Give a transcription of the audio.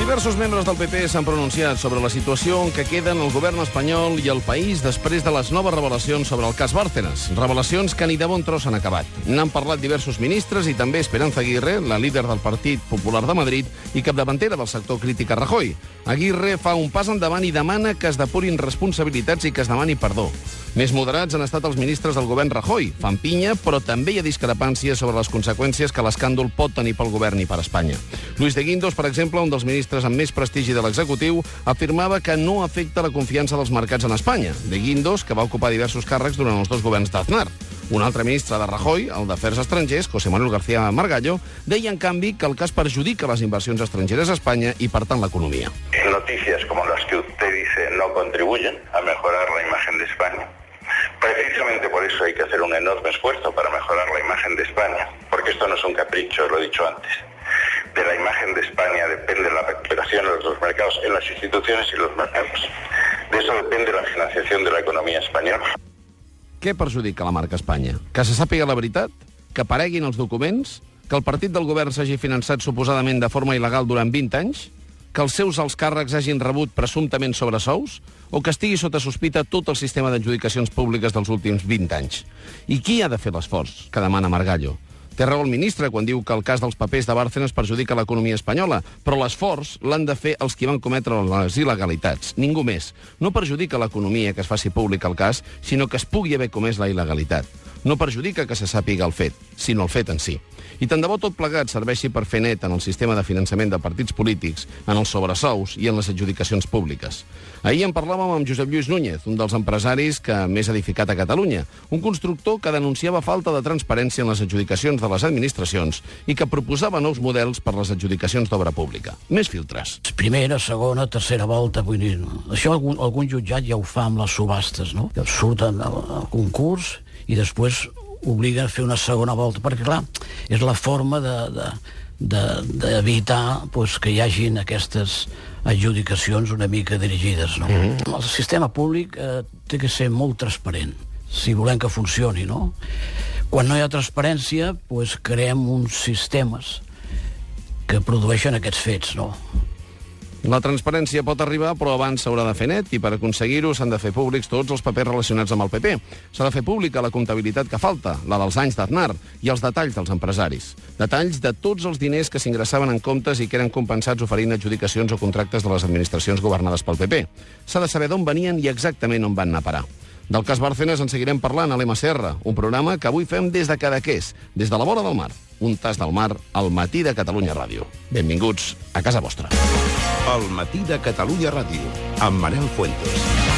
Diversos membres del PP s'han pronunciat sobre la situació en què queden el govern espanyol i el país després de les noves revelacions sobre el cas Bárcenas. Revelacions que ni de bon tros han acabat. N'han parlat diversos ministres i també Esperanza Aguirre, la líder del Partit Popular de Madrid i capdavantera del sector crític a Rajoy. Aguirre fa un pas endavant i demana que es depurin responsabilitats i que es demani perdó. Més moderats han estat els ministres del govern Rajoy. Fan pinya, però també hi ha discrepàncies sobre les conseqüències que l'escàndol pot tenir pel govern i per Espanya. Luis de Guindos, per exemple, un dels ministres amb més prestigi de l'executiu, afirmava que no afecta la confiança dels mercats en Espanya. De Guindos, que va ocupar diversos càrrecs durant els dos governs d'Aznar. Un altre ministre de Rajoy, el d'Afers Estrangers, José Manuel García Margallo, deia, en canvi, que el cas perjudica les inversions estrangeres a Espanya i, per tant, l'economia. Noticias como las que usted dice no contribuyen a mejorar la imagen de España. Precisamente por eso hay que hacer un enorme esfuerzo para mejorar la imagen de España, porque esto no es un capricho, lo he dicho antes. De la imagen de España depende la recuperación de los mercados en las instituciones y los mercados. De eso depende la financiación de la economía española. Què perjudica la marca Espanya? Que se sàpiga la veritat? Que apareguin els documents? Que el partit del govern s'hagi finançat suposadament de forma il·legal durant 20 anys? Que els seus alts càrrecs hagin rebut presumptament sobresous? O que estigui sota sospita tot el sistema d'adjudicacions públiques dels últims 20 anys? I qui ha de fer l'esforç que demana Margallo? Té raó el ministre quan diu que el cas dels papers de Bárcenas perjudica l'economia espanyola, però l'esforç l'han de fer els qui van cometre les il·legalitats, ningú més. No perjudica l'economia que es faci públic el cas, sinó que es pugui haver comès la il·legalitat. No perjudica que se sàpiga el fet, sinó el fet en si. I tant de bo tot plegat serveixi per fer net en el sistema de finançament de partits polítics, en els sobresous i en les adjudicacions públiques. Ahir en parlàvem amb Josep Lluís Núñez, un dels empresaris que més ha edificat a Catalunya, un constructor que denunciava falta de transparència en les adjudicacions de les administracions i que proposava nous models per les adjudicacions d'obra pública. Més filtres. Primera, segona, tercera volta, vull dir... Això algun, algun jutjat ja ho fa amb les subhastes, no? Que surten al, al concurs i després obliguen a fer una segona volta, perquè, clar, és la forma de, de, d'evitar de, pues, que hi hagin aquestes adjudicacions una mica dirigides. No? Mm -hmm. El sistema públic eh, té que ser molt transparent, si volem que funcioni. No? Quan no hi ha transparència, pues, creem uns sistemes que produeixen aquests fets. No? La transparència pot arribar, però abans s'haurà de fer net, i per aconseguir-ho s'han de fer públics tots els papers relacionats amb el PP. S'ha de fer pública la comptabilitat que falta, la dels anys d'Aznar, i els detalls dels empresaris. Detalls de tots els diners que s'ingressaven en comptes i que eren compensats oferint adjudicacions o contractes de les administracions governades pel PP. S'ha de saber d'on venien i exactament on van anar a parar. Del cas Bárcenas en seguirem parlant a l'MCR, un programa que avui fem des de Cadaqués, des de la vora del mar. Un tas del mar al matí de Catalunya Ràdio. Benvinguts a casa vostra. El matí de Catalunya Ràdio, amb Manel Fuentes.